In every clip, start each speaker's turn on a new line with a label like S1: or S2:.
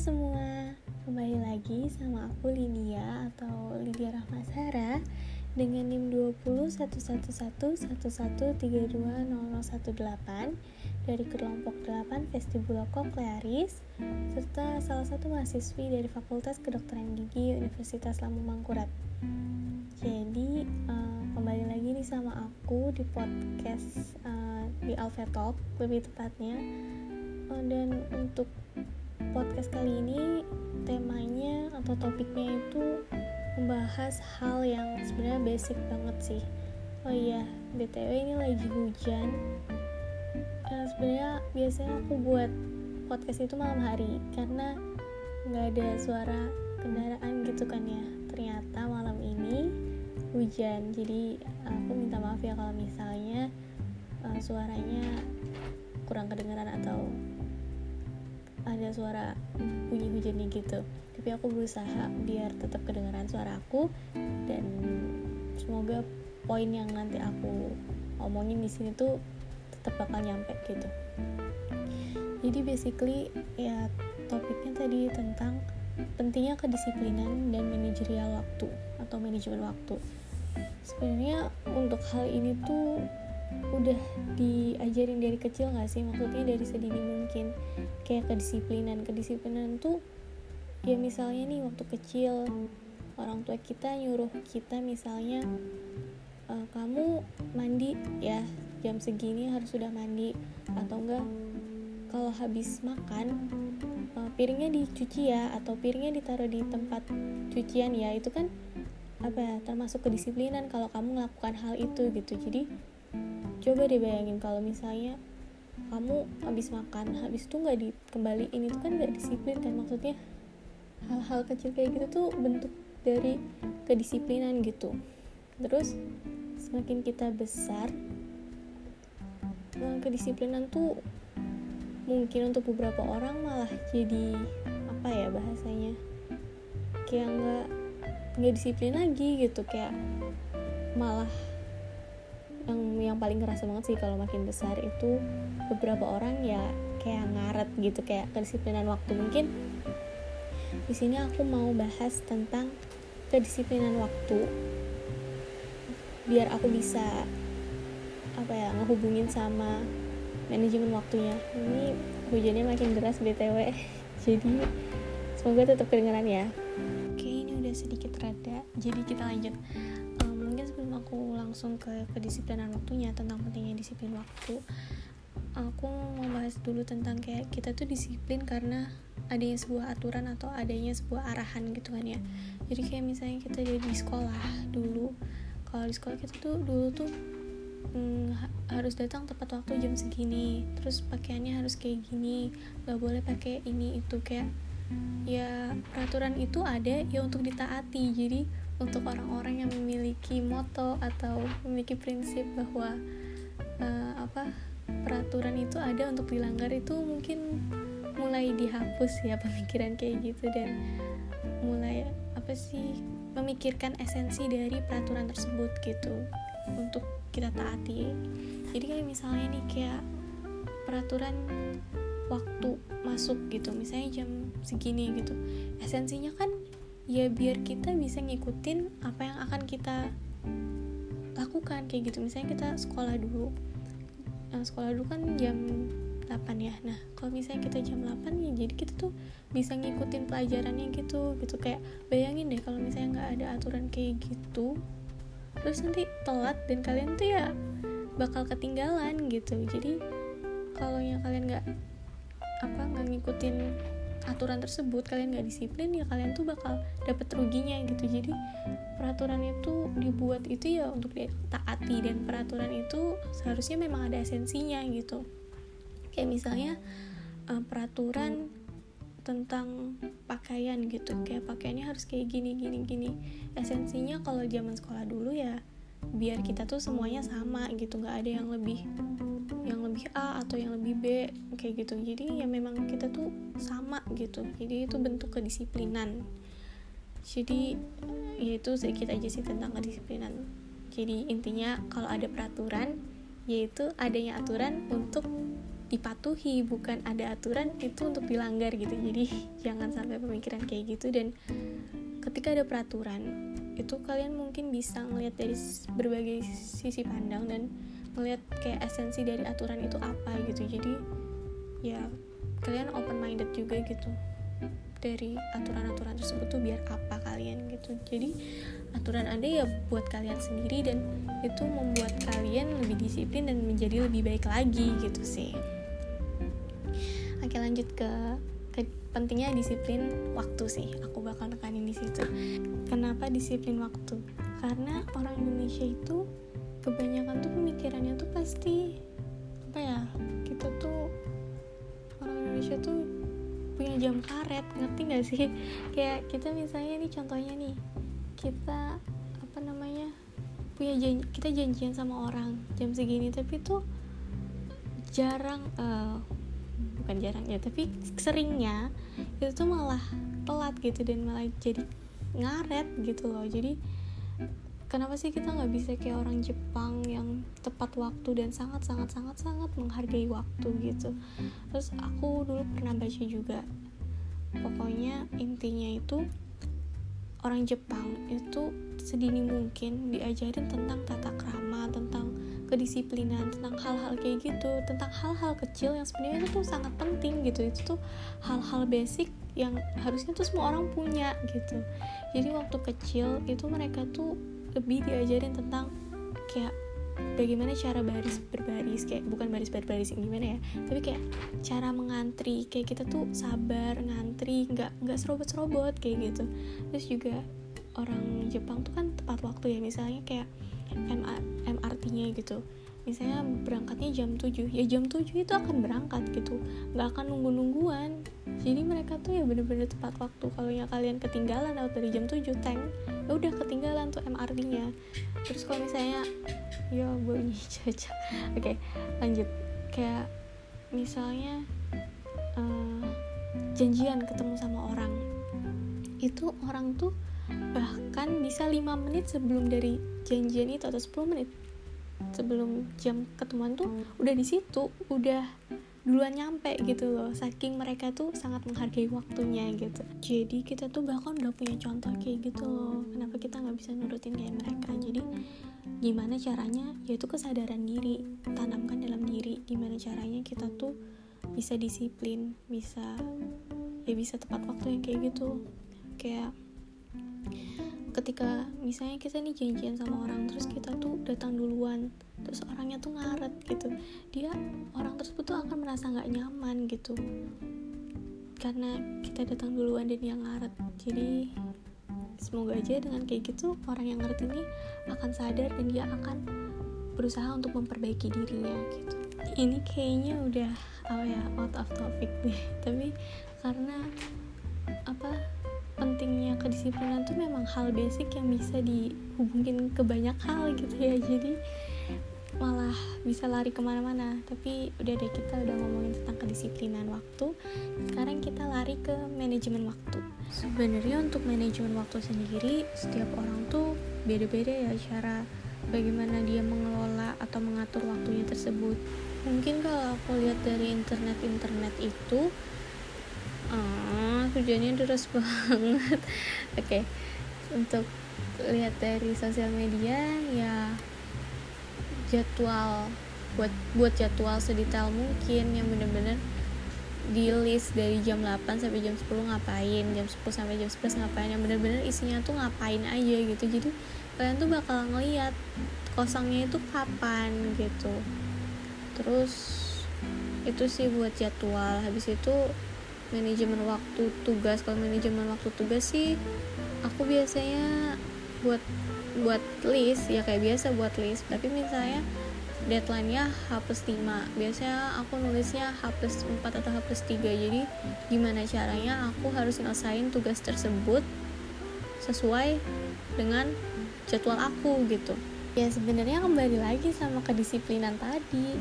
S1: semua, kembali lagi sama aku Lydia atau Lydia Rahmasara dengan NIM 2011111320018 dari kelompok 8 Vestibula Koklearis serta salah satu mahasiswi dari Fakultas Kedokteran Gigi Universitas Lampung Mangkurat. Jadi uh, kembali lagi nih sama aku di podcast uh, di Alpha Talk lebih tepatnya uh, dan untuk podcast kali ini temanya atau topiknya itu membahas hal yang sebenarnya basic banget sih. Oh iya btw ini lagi hujan. Uh, sebenarnya biasanya aku buat podcast itu malam hari karena nggak ada suara kendaraan gitu kan ya. Ternyata malam ini hujan jadi aku minta maaf ya kalau misalnya uh, suaranya kurang kedengaran atau ada suara bunyi hujannya gitu. Tapi aku berusaha biar tetap kedengaran suara aku dan semoga poin yang nanti aku omongin di sini tuh tetap bakal nyampe gitu. Jadi basically ya topiknya tadi tentang pentingnya kedisiplinan dan manajerial waktu atau manajemen waktu. Sebenarnya untuk hal ini tuh udah diajarin dari kecil gak sih? Maksudnya dari sedini mungkin kayak kedisiplinan kedisiplinan tuh ya misalnya nih waktu kecil orang tua kita nyuruh kita misalnya e, kamu mandi ya jam segini harus sudah mandi. Atau enggak kalau habis makan e, piringnya dicuci ya atau piringnya ditaruh di tempat cucian ya itu kan apa ya termasuk kedisiplinan kalau kamu melakukan hal itu gitu. Jadi coba deh bayangin kalau misalnya kamu habis makan habis itu nggak dikembaliin itu kan nggak disiplin kan? Maksudnya hal-hal kecil kayak gitu tuh bentuk dari kedisiplinan gitu. Terus semakin kita besar kedisiplinan tuh mungkin untuk beberapa orang malah jadi apa ya bahasanya kayak nggak nggak disiplin lagi gitu. Kayak malah yang yang paling kerasa banget sih kalau makin besar itu beberapa orang ya kayak ngaret gitu kayak kedisiplinan waktu. Mungkin di sini aku mau bahas tentang kedisiplinan waktu biar aku bisa apa ya ngehubungin sama manajemen waktunya. Ini hujannya makin deras btw jadi semoga tetap kedengeran ya. Oke ini udah sedikit reda jadi kita lanjut langsung ke kedisiplinan waktunya tentang pentingnya disiplin waktu. Aku mau bahas dulu tentang kayak kita tuh disiplin karena adanya sebuah aturan atau adanya sebuah arahan gitu kan ya. Jadi kayak misalnya kita jadi di sekolah dulu kalau di sekolah kita tuh dulu tuh hmm, harus datang tepat waktu jam segini terus pakaiannya harus kayak gini gak boleh pakai ini itu kayak ya peraturan itu ada ya untuk ditaati. Jadi untuk orang-orang yang memiliki moto atau memiliki prinsip bahwa uh, apa peraturan itu ada untuk dilanggar itu mungkin mulai dihapus ya pemikiran kayak gitu dan mulai apa sih memikirkan esensi dari peraturan tersebut gitu untuk kita taati. Jadi kayak misalnya nih kayak peraturan waktu masuk gitu misalnya jam segini gitu esensinya kan ya biar kita bisa ngikutin apa yang akan kita lakukan kayak gitu. Misalnya kita sekolah dulu. Nah, sekolah dulu kan jam 8 ya. Nah kalau misalnya kita jam 8 ya jadi kita tuh bisa ngikutin pelajarannya gitu gitu. Kayak bayangin deh kalau misalnya nggak ada aturan kayak gitu terus nanti telat dan kalian tuh ya bakal ketinggalan gitu. Jadi kalau yang kalian nggak apa nggak ngikutin aturan tersebut kalian gak disiplin ya kalian tuh bakal dapet ruginya gitu. Jadi peraturan itu dibuat itu ya untuk ditaati dan peraturan itu seharusnya memang ada esensinya gitu. Kayak misalnya uh, peraturan tentang pakaian gitu. Kayak pakaiannya harus kayak gini gini gini. Esensinya kalau zaman sekolah dulu ya biar kita tuh semuanya sama gitu. Nggak ada yang lebih yang lebih A atau yang lebih B kayak gitu. Jadi ya memang kita tuh sama gitu. Jadi itu bentuk kedisiplinan. Jadi ya itu sedikit aja sih tentang kedisiplinan. Jadi intinya kalau ada peraturan yaitu adanya aturan untuk dipatuhi bukan ada aturan itu untuk dilanggar gitu. Jadi jangan sampai pemikiran kayak gitu. Dan ketika ada peraturan itu kalian mungkin bisa ngelihat dari berbagai sisi pandang dan ngelihat kayak esensi dari aturan itu apa gitu. Jadi ya kalian open minded juga gitu dari aturan-aturan tersebut tuh biar apa kalian gitu. Jadi aturan ada ya buat kalian sendiri dan itu membuat kalian lebih disiplin dan menjadi lebih baik lagi gitu sih. Oke lanjut ke, ke pentingnya disiplin waktu sih. Aku bakal tekanin di situ. Kenapa disiplin waktu? Karena orang Indonesia itu kebanyakan tuh pemikirannya tuh pasti apa ya kita tuh orang Indonesia tuh punya jam karet ngerti gak sih? Kayak kita misalnya nih contohnya nih kita apa namanya punya janji, kita janjian sama orang jam segini tapi tuh jarang uh, bukan jarang ya tapi seringnya itu tuh malah telat gitu dan malah jadi ngaret gitu loh. Jadi kenapa sih kita nggak bisa kayak orang Jepang yang tepat waktu dan sangat sangat sangat sangat menghargai waktu gitu? Terus aku dulu pernah baca juga pokoknya intinya itu orang Jepang itu sedini mungkin diajarin tentang tata krama tentang kedisiplinan tentang hal-hal kayak gitu tentang hal-hal kecil yang sebenarnya itu tuh sangat penting gitu. Itu tuh hal-hal basic yang harusnya tuh semua orang punya gitu. Jadi waktu kecil itu mereka tuh lebih diajarin tentang kayak bagaimana cara baris berbaris kayak bukan baris berbaris gimana ya? Tapi kayak cara mengantri kayak kita tuh sabar ngantri nggak nggak serobot serobot kayak gitu. Terus juga orang Jepang tuh kan tepat waktu ya misalnya kayak MRT-nya gitu. Misalnya berangkatnya jam 7 ya jam 7 itu akan berangkat gitu. Nggak akan nunggu-nungguan jadi mereka tuh ya bener-bener tepat waktu kalau ya kalian ketinggalan atau dari jam 7 tank ya udah ketinggalan tuh MRT-nya terus kalau misalnya ya bunyi cocok. Oke okay, lanjut. Kayak misalnya uh, janjian ketemu sama orang. Itu orang tuh bahkan bisa 5 menit sebelum dari janjian itu atau 10 menit sebelum jam ketemuan tuh udah di situ udah duluan nyampe gitu loh. Saking mereka tuh sangat menghargai waktunya gitu. Jadi kita tuh bahkan udah punya contoh kayak gitu loh. Kenapa kita nggak bisa nurutin kayak mereka? Jadi gimana caranya? Yaitu kesadaran diri. Tanamkan dalam diri gimana caranya kita tuh bisa disiplin bisa ya bisa tepat waktu yang kayak gitu. Kayak ketika misalnya kita nih janjian sama orang terus kita tuh datang duluan terus orangnya tuh ngaret gitu. Dia orang tersebut tuh akan merasa nggak nyaman gitu. Karena kita datang duluan dan dia ngaret. Jadi semoga aja dengan kayak gitu orang yang ngaret ini akan sadar dan dia akan berusaha untuk memperbaiki dirinya gitu. Ini kayaknya udah apa ya out of topic deh tapi karena apa pentingnya kedisiplinan tuh memang hal basic yang bisa dihubungin ke banyak hal gitu ya. Jadi malah bisa lari ke mana-mana. Tapi udah deh kita udah ngomongin tentang kedisiplinan waktu. Sekarang kita lari ke manajemen waktu. Sebenarnya untuk manajemen waktu sendiri setiap orang tuh beda-beda ya cara bagaimana dia mengelola atau mengatur waktunya tersebut. Mungkin kalau aku lihat dari internet-internet itu ah hujannya deras banget. Oke okay. untuk lihat dari sosial media ya jadwal. Buat buat jadwal sedetail mungkin yang bener-bener di list dari jam 8 sampai jam 10 ngapain jam 10 sampai jam 11 ngapain yang bener-bener isinya tuh ngapain aja gitu. Jadi kalian tuh bakal ngeliat kosongnya itu kapan gitu. Terus itu sih buat jadwal. Habis itu manajemen waktu tugas. Kalau manajemen waktu tugas sih aku biasanya buat buat list ya kayak biasa buat list. Tapi misalnya deadline-nya H plus 5 biasanya aku nulisnya H plus 4 atau H plus 3 jadi gimana caranya aku harus ngelesain tugas tersebut sesuai dengan jadwal aku gitu. Ya sebenarnya kembali lagi sama kedisiplinan tadi.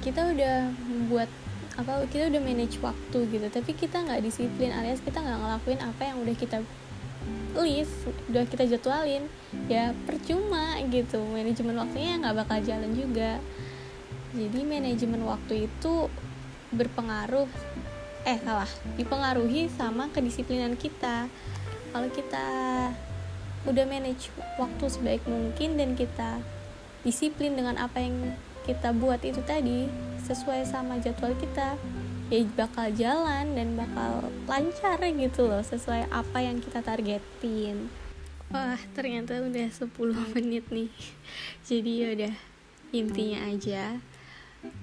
S1: Kita udah membuat apa kita udah manage waktu gitu. Tapi kita nggak disiplin alias kita nggak ngelakuin apa yang udah kita list udah kita jadwalin ya percuma gitu. Manajemen waktunya nggak bakal jalan juga. Jadi manajemen waktu itu berpengaruh eh salah dipengaruhi sama kedisiplinan kita. Kalau kita udah manage waktu sebaik mungkin dan kita disiplin dengan apa yang kita buat itu tadi sesuai sama jadwal kita ya bakal jalan dan bakal lancar gitu loh sesuai apa yang kita targetin wah ternyata udah 10 menit nih. Jadi ya udah intinya aja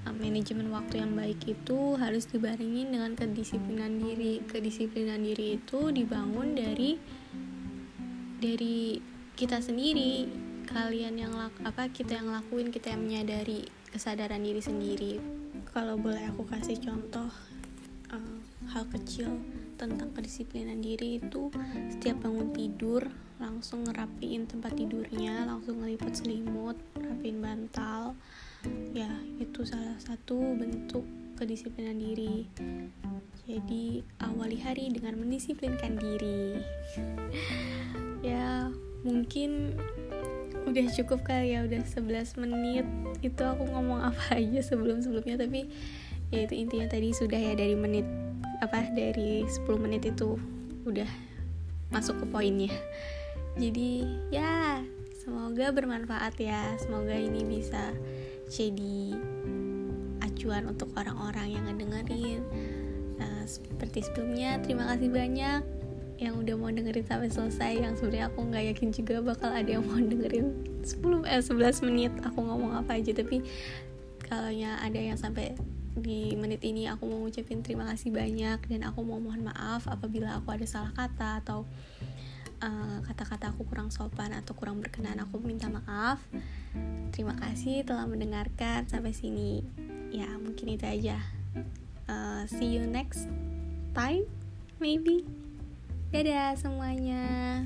S1: uh, manajemen waktu yang baik itu harus dibarengin dengan kedisiplinan diri. Kedisiplinan diri itu dibangun dari dari kita sendiri kalian yang lak apa kita yang lakuin kita yang menyadari kesadaran diri sendiri. Kalau boleh aku kasih contoh uh, hal kecil tentang kedisiplinan diri itu setiap bangun tidur langsung ngerapiin tempat tidurnya langsung ngelipat selimut rapiin bantal. Ya itu salah satu bentuk kedisiplinan diri. Jadi awali hari dengan mendisiplinkan diri. Ya mungkin udah cukup kali ya udah 11 menit. Itu aku ngomong apa aja sebelum sebelumnya tapi ya itu intinya tadi sudah ya dari menit apa dari 10 menit itu udah masuk ke poinnya jadi ya semoga bermanfaat ya. Semoga ini bisa jadi acuan untuk orang-orang yang ngedengerin. Nah, seperti sebelumnya terima kasih banyak yang udah mau dengerin sampai selesai yang sebenarnya aku nggak yakin juga bakal ada yang mau dengerin 10 eh 11 menit aku ngomong apa aja. Tapi kalau ada yang sampai di menit ini aku mau ngucapin terima kasih banyak dan aku mau mohon maaf apabila aku ada salah kata atau eh, kata-kata uh, aku kurang sopan atau kurang berkenan aku minta maaf. Terima kasih telah mendengarkan sampai sini. Ya mungkin itu aja. Uh, see you next time maybe. Dadah semuanya.